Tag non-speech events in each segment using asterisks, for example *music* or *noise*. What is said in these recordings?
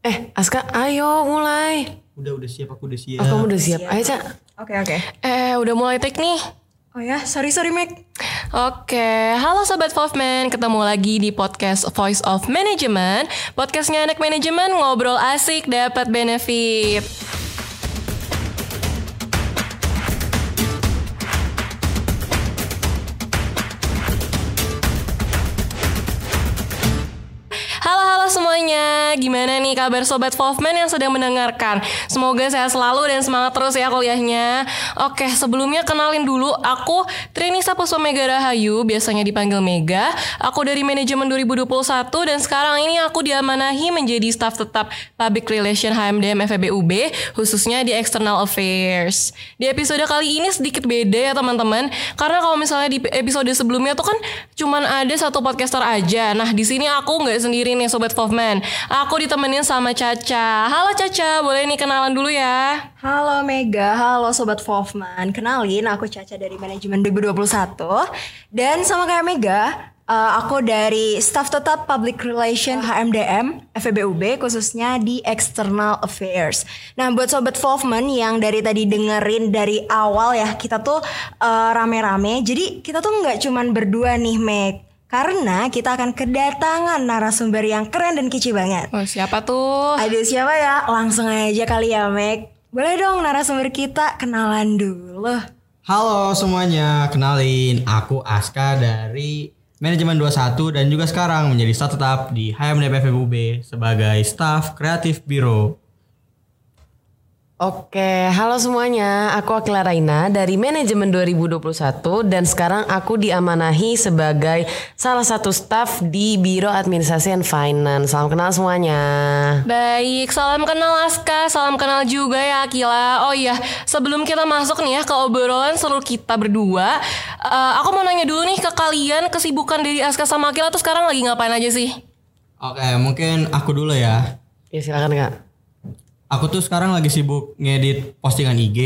Eh, Aska, ayo mulai. Udah udah siap aku udah siap. Oh, kamu udah siap? Ayo, Cak. Oke oke. Eh, udah mulai take nih. Oh ya, sorry sorry Meg. Oke, halo Sobat Wolfman, ketemu lagi di podcast Voice of Management Podcastnya anak manajemen, ngobrol asik, dapat benefit gimana nih kabar Sobat Wolfman yang sedang mendengarkan? Semoga sehat selalu dan semangat terus ya kuliahnya. Oke, sebelumnya kenalin dulu, aku Trinisa Puspa Mega Rahayu, biasanya dipanggil Mega. Aku dari manajemen 2021 dan sekarang ini aku diamanahi menjadi staf tetap Public Relation HMDM FEBUB Khususnya di External Affairs. Di episode kali ini sedikit beda ya teman-teman. Karena kalau misalnya di episode sebelumnya tuh kan cuman ada satu podcaster aja. Nah di sini aku nggak sendiri nih Sobat Wolfman Aku ditemenin sama Caca Halo Caca, boleh nih kenalan dulu ya Halo Mega, halo Sobat Wolfman. Kenalin, aku Caca dari manajemen 2021 dan sama kayak Mega, eh, aku dari staf tetap Public Relation HMDM FEBUB khususnya di External Affairs. Nah, buat Sobat Wolfman yang dari tadi dengerin dari awal ya, kita tuh eh, rame-rame. Jadi kita tuh nggak cuman berdua nih, Meg. Karena kita akan kedatangan narasumber yang keren dan kece banget. Oh siapa tuh? Aduh siapa ya? Langsung aja kali ya Meg. Boleh dong narasumber kita kenalan dulu. Halo semuanya, kenalin aku Aska dari manajemen 21 dan juga sekarang menjadi staf tetap di HMDP FEBUB sebagai staf kreatif biro. Oke, halo semuanya. Aku Akila Raina dari manajemen 2021 dan sekarang aku diamanahi sebagai salah satu staf di Biro Administrasi and Finance. Salam kenal semuanya. Baik, salam kenal Aska, salam kenal juga ya Akila. Oh iya, sebelum kita masuk nih ya ke obrolan seru kita berdua, eh, aku mau nanya dulu nih ke kalian kesibukan dari Aska sama Akila tuh sekarang lagi ngapain aja sih? Oke, mungkin aku dulu ya. Ya silakan Kak. Aku tuh sekarang lagi sibuk ngedit postingan IG.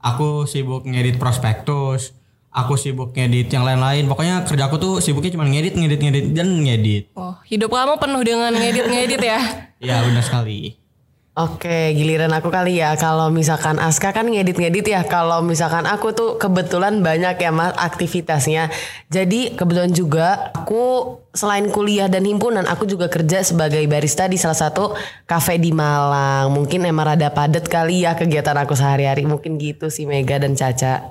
Aku sibuk ngedit prospektus. Aku sibuk ngedit yang lain-lain. Pokoknya kerja aku tuh sibuknya cuma ngedit, ngedit, ngedit dan ngedit. Oh, hidup kamu penuh dengan ngedit-ngedit ya? *laughs* Ya benar sekali. Oke, giliran aku kali ya. Kalau misalkan Aska kan ngedit-ngedit ya. Kalau misalkan aku tuh kebetulan banyak ya mas aktivitasnya. Jadi kebetulan juga aku selain kuliah dan himpunan, aku juga kerja sebagai barista di salah satu kafe di Malang. Mungkin emang rada padet kali ya kegiatan aku sehari-hari. Mungkin gitu sih Mega dan Caca.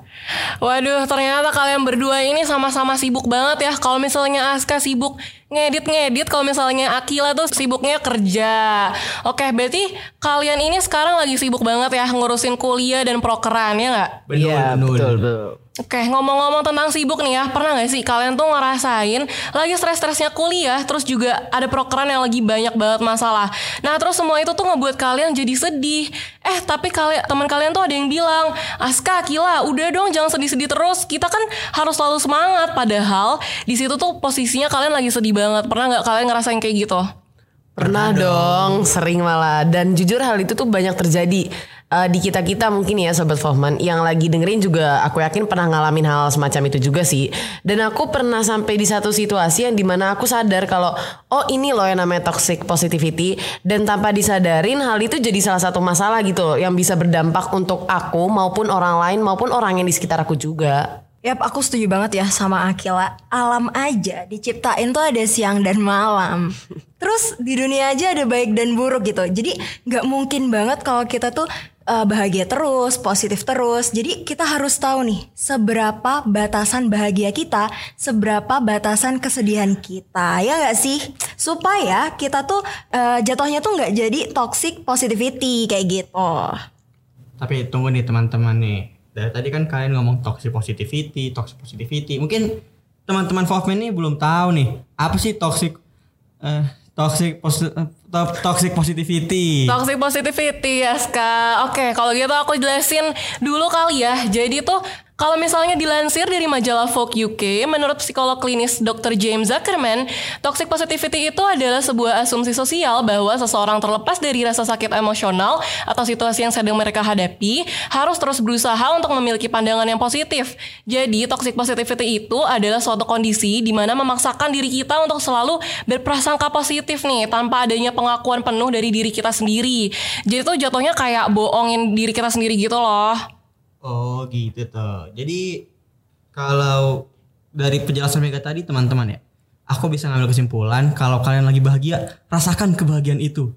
Waduh, ternyata kalian berdua ini sama-sama sibuk banget ya. Kalau misalnya Aska sibuk ngedit-ngedit, kalau misalnya Akila tuh sibuknya kerja. Oke, berarti kalian ini sekarang lagi sibuk banget ya ngurusin kuliah dan prokeran ya nggak? Iya, betul. betul, betul. Oke, ngomong-ngomong tentang sibuk nih ya, pernah gak sih kalian tuh ngerasain lagi stres-stresnya kuliah, terus juga ada prokeran yang lagi banyak banget masalah. Nah, terus semua itu tuh ngebuat kalian jadi sedih. Eh, tapi kalian teman kalian tuh ada yang bilang, Aska, Kila, udah dong jangan sedih-sedih terus. Kita kan harus selalu semangat. Padahal di situ tuh posisinya kalian lagi sedih banget. Pernah nggak kalian ngerasain kayak gitu? Pernah dong, sering malah. Dan jujur hal itu tuh banyak terjadi eh, di kita-kita mungkin ya Sobat Fofman. Yang lagi dengerin juga aku yakin pernah ngalamin hal semacam itu juga sih. Dan aku pernah sampai di satu situasi yang di mana aku sadar kalau oh ini loh yang namanya toxic positivity. Dan tanpa disadarin hal itu jadi salah satu masalah gitu loh. Yang bisa berdampak untuk aku maupun orang lain maupun orang yang di sekitar aku juga. Yap, aku setuju banget ya sama Akila. Alam aja diciptain tuh ada siang dan malam. *laughs* Terus di dunia aja ada baik dan buruk gitu. Jadi nggak mungkin banget kalau kita tuh eh, bahagia terus, positif terus. Jadi kita harus tahu nih seberapa batasan bahagia kita, seberapa batasan kesedihan kita. Ya nggak sih? Supaya kita tuh eh, jatuhnya tuh nggak jadi toxic positivity kayak gitu. Tapi tunggu nih teman-teman nih. Dari tadi kan kalian ngomong toxic positivity, toxic positivity. Mungkin teman-teman Wolfman nih belum tahu nih apa sih toxic eh toxic posi- to- toxic positivity. Toxic positivity ya Ska. Oke, kalau gitu aku jelasin dulu kali ya. Jadi tuh Kalau misalnya dilansir dari majalah Vogue UK, menurut psikolog klinis Dr. James Zuckerman, toxic positivity itu adalah sebuah asumsi sosial bahwa seseorang terlepas dari rasa sakit emosional atau situasi yang sedang mereka hadapi, harus terus berusaha untuk memiliki pandangan yang positif. Jadi, toxic positivity itu adalah suatu kondisi di mana memaksakan diri kita untuk selalu berprasangka positif nih, tanpa adanya pengakuan penuh dari diri kita sendiri. Jadi itu jatuhnya kayak bohongin diri kita sendiri gitu loh. Oh gitu tuh. Jadi kalau dari penjelasan Mega tadi teman-teman ya, aku bisa ngambil kesimpulan kalau kalian lagi bahagia, rasakan kebahagiaan itu.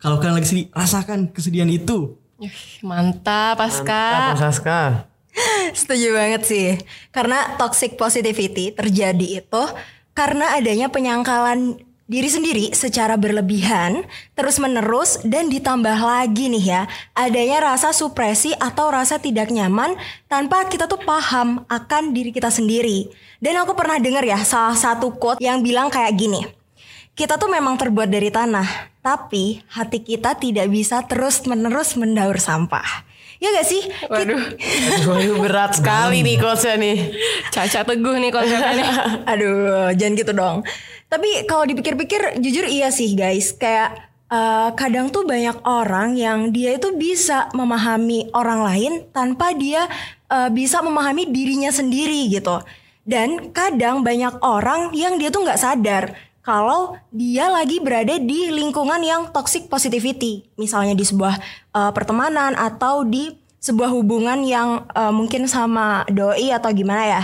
Kalau kalian lagi sedih, rasakan kesedihan itu. Mantap, Aska. Apa Saska? *laughs* Setuju banget sih. Karena toxic positivity terjadi itu karena adanya penyangkalan diri sendiri secara berlebihan, terus menerus dan ditambah lagi nih ya, adanya rasa supresi atau rasa tidak nyaman tanpa kita tuh paham akan diri kita sendiri. Dan aku pernah dengar ya salah satu quote yang bilang kayak gini. Kita tuh memang terbuat dari tanah, tapi hati kita tidak bisa terus-menerus mendaur sampah. Ya gak sih? Waduh, Waduh berat sekali nih quotesnya nih. Caca teguh nih konsepnya nih. *laughs* Aduh, jangan gitu dong. Tapi kalau dipikir-pikir, jujur iya sih guys. Kayak eh, kadang tuh banyak orang yang dia itu bisa memahami orang lain tanpa dia eh, bisa memahami dirinya sendiri gitu. Dan kadang banyak orang yang dia tuh nggak sadar kalau dia lagi berada di lingkungan yang toxic positivity, misalnya di sebuah eh, pertemanan atau di sebuah hubungan yang eh, mungkin sama doi atau gimana ya.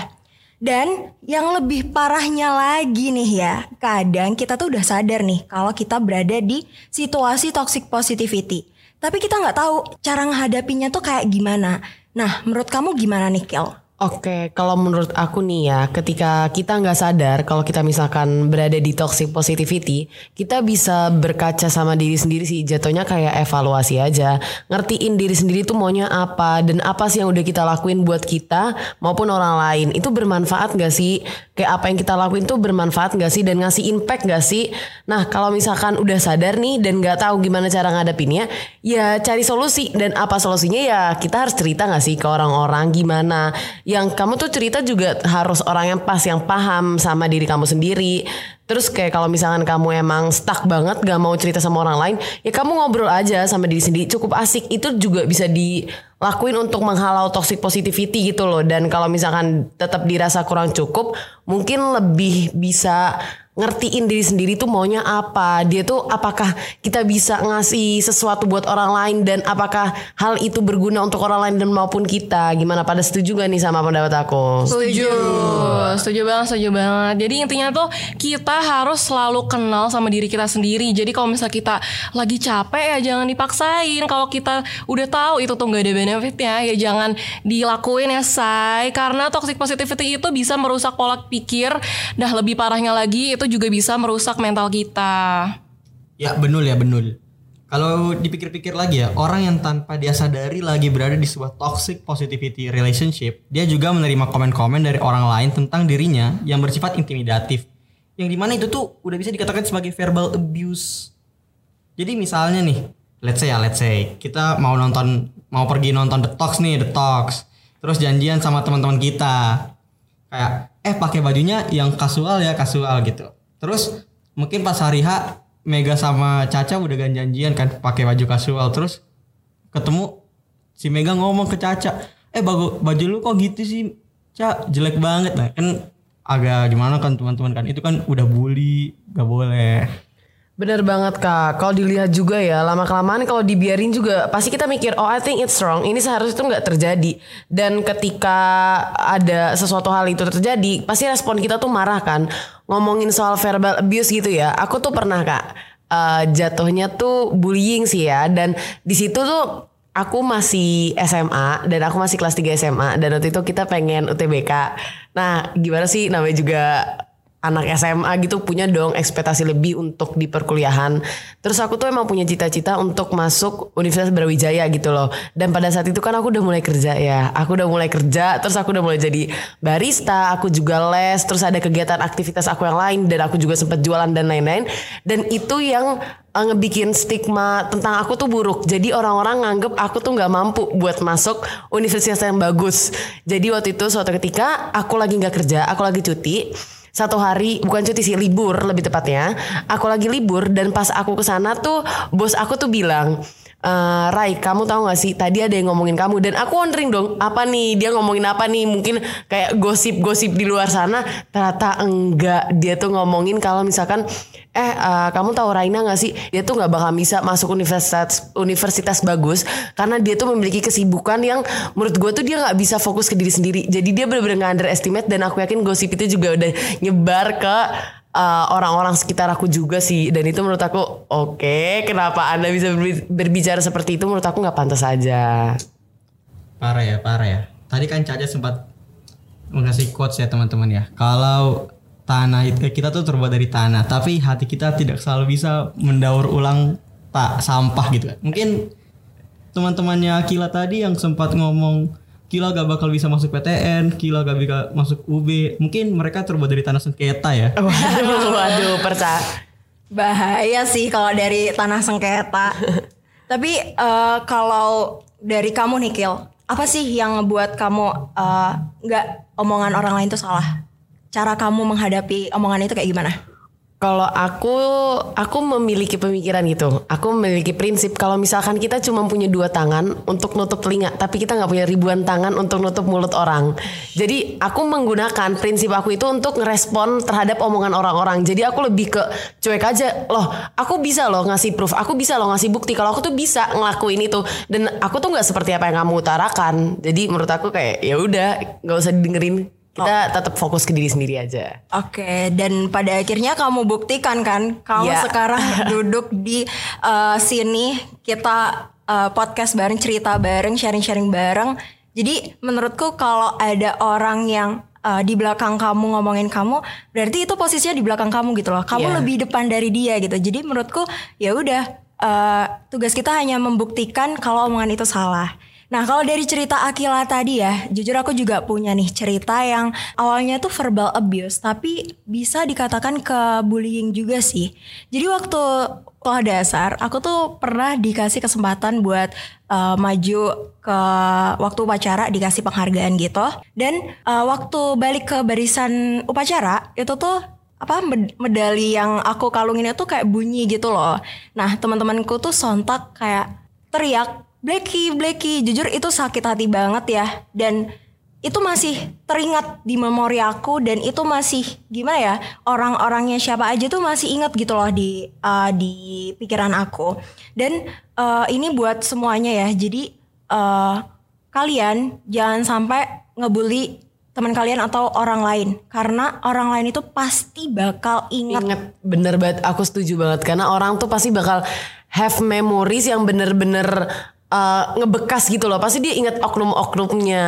Dan yang lebih parahnya lagi nih ya, kadang kita tuh udah sadar nih kalau kita berada di situasi toxic positivity. Tapi kita nggak tahu cara menghadapinya tuh kayak gimana. Nah, menurut kamu gimana nih, Kel? Oke, kalau menurut aku nih ya, ketika kita nggak sadar kalau kita misalkan berada di toxic positivity, kita bisa berkaca sama diri sendiri sih. Jatuhnya kayak evaluasi aja, ngertiin diri sendiri tuh maunya apa dan apa sih yang udah kita lakuin buat kita maupun orang lain. Itu bermanfaat gak sih? Kayak apa yang kita lakuin tuh bermanfaat gak sih dan ngasih impact gak sih? Nah, kalau misalkan udah sadar nih dan nggak tahu gimana cara ngadepinnya, ya cari solusi dan apa solusinya ya kita harus cerita gak sih ke orang-orang gimana yang kamu tuh cerita juga harus orang yang pas yang paham sama diri kamu sendiri. Terus kayak kalau misalkan kamu emang stuck banget gak mau cerita sama orang lain ya kamu ngobrol aja sama diri sendiri. Cukup asik. Itu juga bisa dilakuin untuk menghalau toxic positivity gitu loh. Dan kalau misalkan tetap dirasa kurang cukup mungkin lebih bisa ngertiin diri sendiri tuh maunya apa dia tuh apakah kita bisa ngasih sesuatu buat orang lain dan apakah hal itu berguna untuk orang lain dan maupun kita gimana pada setuju gak nih sama pendapat aku Setuju. Setuju banget, setuju banget. Jadi intinya tuh kita harus selalu kenal sama diri kita sendiri. Jadi kalau misalnya kita lagi capek ya jangan dipaksain. Kalau kita udah tahu itu tuh gak ada benefitnya ya jangan dilakuin ya say. Karena toxic positivity itu bisa merusak pola pikir. Dah lebih parahnya lagi itu juga bisa merusak mental kita. Ya benul ya benul. Kalau dipikir-pikir lagi ya, orang yang tanpa dia sadari lagi berada di sebuah toxic positivity relationship, dia juga menerima komen-komen dari orang lain tentang dirinya yang bersifat intimidatif. Yang di mana itu tuh udah bisa dikatakan sebagai verbal abuse. Jadi misalnya nih, let's say ya, let's say kita mau nonton, mau pergi nonton The Talks nih, The Talks. Terus janjian sama teman-teman kita. Kayak, eh pakai bajunya yang kasual ya, kasual gitu. Terus mungkin pas hari H Mega sama Caca udah janjian kan pakai baju kasual terus ketemu si Mega ngomong ke Caca, "Eh baju baju lu kok gitu sih, Ca? Jelek banget." Nah, kan agak gimana kan teman-teman kan itu kan udah bully, gak boleh. Bener banget kak. Kalau dilihat juga ya lama kelamaan kalau dibiarin juga pasti kita mikir oh I think it's wrong. Ini seharusnya itu nggak terjadi. Dan ketika ada sesuatu hal itu terjadi, pasti respon kita tuh marah kan. Ngomongin soal verbal abuse gitu ya. Aku tuh pernah kak eh, jatuhnya tuh bullying sih ya. Dan di situ tuh aku masih SMA dan aku masih kelas 3 SMA dan waktu itu kita pengen UTBK. Nah, gimana sih namanya juga anak SMA gitu punya dong ekspektasi lebih untuk di perkuliahan. Terus aku tuh emang punya cita-cita untuk masuk Universitas Brawijaya gitu loh. Dan pada saat itu kan aku udah mulai kerja ya. Aku udah mulai kerja, terus aku udah mulai jadi barista, aku juga les, terus ada kegiatan aktivitas aku yang lain dan aku juga sempat jualan dan lain-lain. Dan itu yang uh, ngebikin stigma tentang aku tuh buruk. Jadi orang-orang nganggep aku tuh nggak mampu buat masuk universitas yang bagus. Jadi waktu itu suatu ketika aku lagi nggak kerja, aku lagi cuti satu hari bukan cuti sih libur lebih tepatnya. Aku lagi libur dan pas aku ke sana tuh bos aku tuh bilang eh Rai, kamu tahu gak sih tadi ada yang ngomongin kamu dan aku wondering dong apa nih dia ngomongin apa nih mungkin kayak gosip-gosip di luar sana ternyata enggak dia tuh ngomongin kalau misalkan eh eh, kamu tahu Raina gak sih dia tuh nggak bakal bisa masuk universitas universitas bagus karena dia tuh memiliki kesibukan yang menurut gue tuh dia nggak bisa fokus ke diri sendiri jadi dia benar-benar nggak underestimate dan aku yakin gosip itu juga udah nyebar ke uh, orang-orang sekitar aku juga sih dan itu menurut aku oke kenapa anda bisa berbi- berbicara seperti itu menurut aku nggak pantas aja Parah ya, parah ya. Tadi kan Caca sempat mengasih quotes ya teman-teman ya. Kalau tanah kita tuh terbuat dari tanah, tapi hati kita tidak selalu bisa mendaur ulang tak sampah gitu kan. Mungkin teman-temannya Kila tadi yang sempat ngomong Kila gak bakal bisa masuk PTN, Kila gak bisa masuk UB. Mungkin mereka terbuat dari tanah sengketa ya. *laughs* waduh waduh percaya Bahaya sih kalau dari tanah sengketa. Tapi eh, kalau dari kamu nih Kil, apa sih yang ngebuat kamu eh, nggak omongan orang lain itu salah? Cara kamu menghadapi omongan itu kayak gimana? Kalau aku, aku memiliki pemikiran gitu. Aku memiliki prinsip kalau misalkan kita cuma punya dua tangan untuk nutup telinga, tapi kita nggak punya ribuan tangan untuk nutup mulut orang. Jadi aku menggunakan prinsip aku itu untuk ngerespon terhadap omongan orang-orang. Jadi aku lebih ke cuek aja. Loh, aku bisa loh ngasih proof. Aku bisa loh ngasih bukti kalau aku tuh bisa ngelakuin itu. Dan aku tuh nggak seperti apa yang kamu utarakan. Jadi menurut aku kayak ya udah, nggak usah didengerin. Kita tetap fokus ke diri sendiri aja. Oke, dan pada akhirnya kamu buktikan kan, kamu Iya. sekarang *laughs* duduk di eh, sini kita eh, podcast bareng, cerita bareng, sharing-sharing bareng. Jadi menurutku kalau ada orang yang eh, di belakang kamu ngomongin kamu, berarti itu posisinya di belakang kamu gitu loh. Kamu Iya. lebih depan dari dia gitu. Jadi menurutku ya udah eh, tugas kita hanya membuktikan kalau omongan itu salah. Nah kalau dari cerita Akila tadi ya, jujur aku juga punya nih cerita yang awalnya tuh verbal abuse, tapi bisa dikatakan ke bullying juga sih. Jadi waktu sekolah dasar, aku tuh pernah dikasih kesempatan buat uh, maju ke waktu upacara, dikasih penghargaan gitu. Dan uh, waktu balik ke barisan upacara, itu tuh apa med- medali yang aku kalungin itu kayak bunyi gitu loh. Nah teman-temanku tuh sontak kayak teriak Blacky, Blacky, jujur itu sakit hati banget ya. Dan itu masih teringat di memori aku dan itu masih gimana ya orang-orangnya siapa aja tuh masih ingat gitu loh di uh, di pikiran aku. Dan uh, ini buat semuanya ya. Jadi uh, kalian jangan sampai ngebully teman kalian atau orang lain. Karena orang lain itu pasti bakal ingat. Ingat bener banget. Aku setuju banget. Karena orang tuh pasti bakal have memories yang bener-bener uh, ngebekas gitu loh pasti dia ingat oknum-oknumnya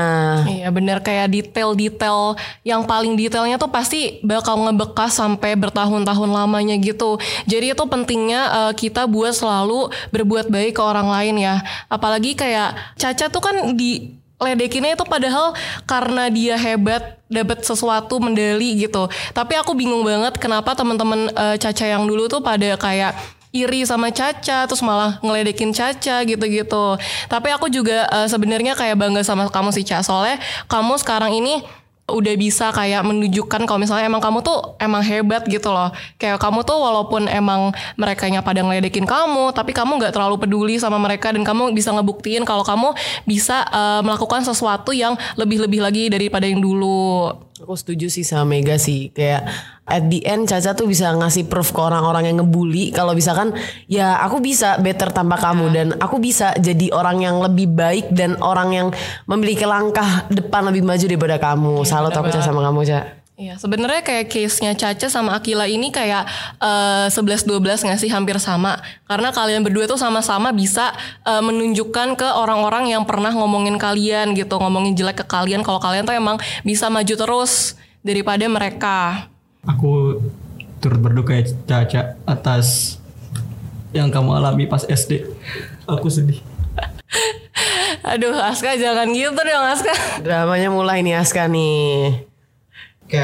Iya bener kayak detail-detail yang paling detailnya tuh pasti bakal ngebekas sampai bertahun-tahun lamanya gitu. Jadi itu pentingnya eh, kita buat selalu berbuat baik ke orang lain ya. Apalagi kayak Caca tuh kan di ledekinnya itu padahal karena dia hebat dapat sesuatu medali gitu. Tapi aku bingung banget kenapa teman-teman eh, Caca yang dulu tuh pada kayak iri sama Caca terus malah ngeledekin Caca gitu-gitu. Tapi aku juga eh, sebenarnya kayak bangga sama kamu sih Ca. Soalnya kamu sekarang ini udah bisa kayak menunjukkan kalau misalnya emang kamu tuh emang hebat gitu loh. Kayak kamu tuh walaupun emang mereka pada ngeledekin kamu, tapi kamu nggak terlalu peduli sama mereka dan kamu bisa ngebuktiin kalau kamu bisa eh, melakukan sesuatu yang lebih-lebih lagi daripada yang dulu. Aku setuju sih sama Mega sih kayak at the end Caca tuh bisa ngasih proof ke orang-orang yang ngebully kalau misalkan ya aku bisa better tanpa kamu dan aku bisa jadi orang yang lebih baik dan orang yang memiliki langkah depan lebih maju daripada kamu. Salut aku Ca sama kamu Ca. Iya, sebenarnya kayak case-nya Caca sama Akila ini kayak eh, 11-12 nggak sih hampir sama. Karena kalian berdua tuh sama-sama bisa eh, menunjukkan ke orang-orang yang pernah ngomongin kalian gitu, ngomongin jelek ke kalian kalau kalian tuh emang bisa maju terus daripada mereka. Aku turut berduka ya Caca atas yang kamu alami pas SD. Aku sedih. *laughs* Aduh Aska jangan gitu dong Aska. Dramanya mulai nih Aska nih. Oke,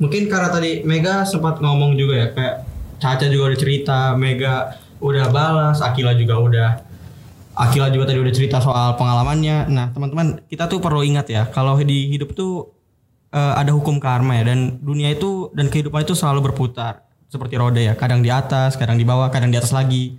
mungkin karena tadi Mega sempat ngomong juga ya kayak Caca juga udah cerita, Mega udah balas, Akila juga udah Akila juga tadi udah cerita soal pengalamannya. Nah, teman-teman, kita tuh perlu ingat ya, kalau di hidup tuh eh, ada hukum karma ya dan dunia itu dan kehidupan itu selalu berputar seperti roda ya, kadang di atas, kadang di bawah, kadang di atas lagi.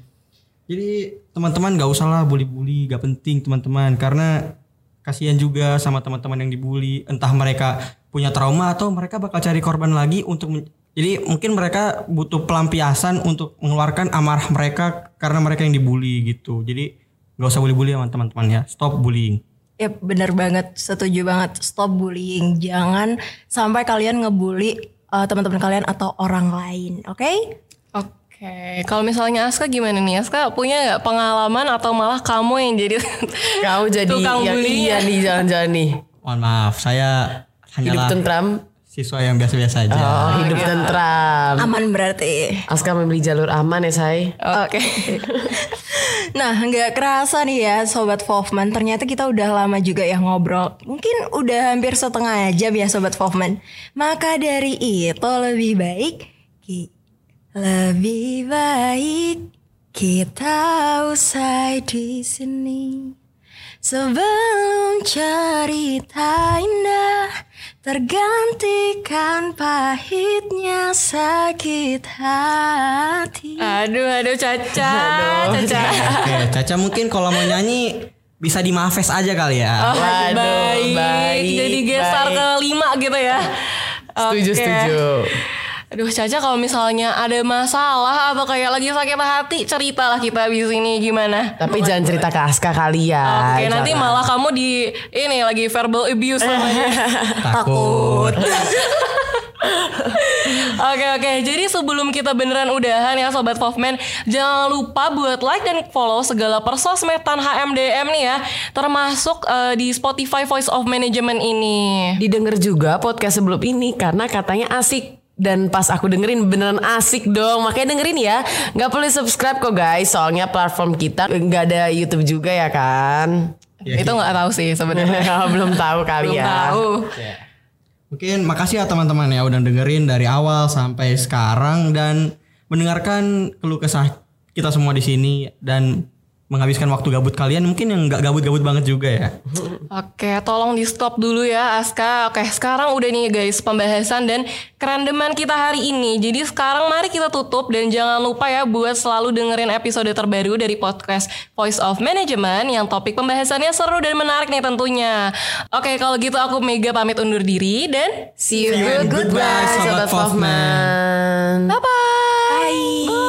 Jadi teman-teman gak usah lah bully-bully, gak penting teman-teman karena kasihan juga sama teman-teman yang dibully, entah mereka punya trauma atau mereka bakal cari korban lagi untuk jadi mungkin mereka butuh pelampiasan untuk mengeluarkan amarah mereka karena mereka yang dibully gitu. Jadi gak usah bully-bully sama teman-teman ya. Stop bullying. Ya bener banget, setuju banget. Stop bullying. Jangan sampai kalian ngebully uh, teman-teman kalian atau orang lain, oke? Oke, kalau misalnya Aska gimana nih? Aska punya nggak pengalaman atau malah kamu yang jadi *laughs* Kau jadi Tukang yang bully. iya nih jangan-jangan nih. Mohon maaf, saya Hidup hanyalah tentram. siswa yang biasa-biasa aja. Oh, hidup tentram. Aman berarti. Aska memilih jalur aman ya, say. Oke. *laughs* nah, nggak kerasa nih ya, sobat Wolfman. Ternyata kita udah lama juga ya ngobrol. Mungkin udah hampir setengah jam ya, sobat Wolfman. Maka dari itu lebih baik, lebih baik kita usai di sini. Sebelum cerita indah tergantikan pahitnya sakit hati. Aduh, aduh Caca, Caca. *laughs* Oke, Caca mungkin kalau mau nyanyi bisa di Mafes aja kali ya. Oh, Waduh, baik. baik, Jadi ke lima gitu ya. Setuju, Oke. setuju. Aduh Caca kalau misalnya ada masalah atau kayak lagi sakit hati ceritalah kita di sini gimana. Tapi jangan cerita ke Aska kali ya. Oke nanti Jangan. malah kamu di ini lagi verbal abuse namanya. *laughs* Takut. *laughs* Oke oke, jadi sebelum kita beneran udahan ya Sobat Wolfman Jangan lupa buat like dan follow segala persosmedan HMDM nih ya Termasuk eh, di Spotify Voice of Management ini Didengar juga podcast sebelum ini karena katanya asik. Dan pas aku dengerin beneran asik dong. Makanya dengerin ya. Gak perlu subscribe kok guys. Soalnya platform kita Gak ada Youtube juga ya kan? Itu nggak tahu sih sebenarnya. *laughs* Belum tahu kali Belum ya tahu. Mungkin makasih ya teman-teman ya udah dengerin dari awal sampai sekarang. Dan mendengarkan keluh kesah kita semua di sini. Dan menghabiskan waktu gabut kalian mungkin yang nggak gabut-gabut banget juga ya. Oke, tolong di stop dulu ya Aska. Oke, sekarang udah nih guys pembahasan dan kerandeman kita hari ini. Jadi sekarang mari kita tutup dan jangan lupa ya buat selalu dengerin episode terbaru dari podcast Voice of Management yang topik pembahasannya seru dan menarik nih tentunya. Oke, kalau gitu aku Mega pamit undur diri dan See you, See you and goodbye, goodbye, Sobat. Hoffman bye bye.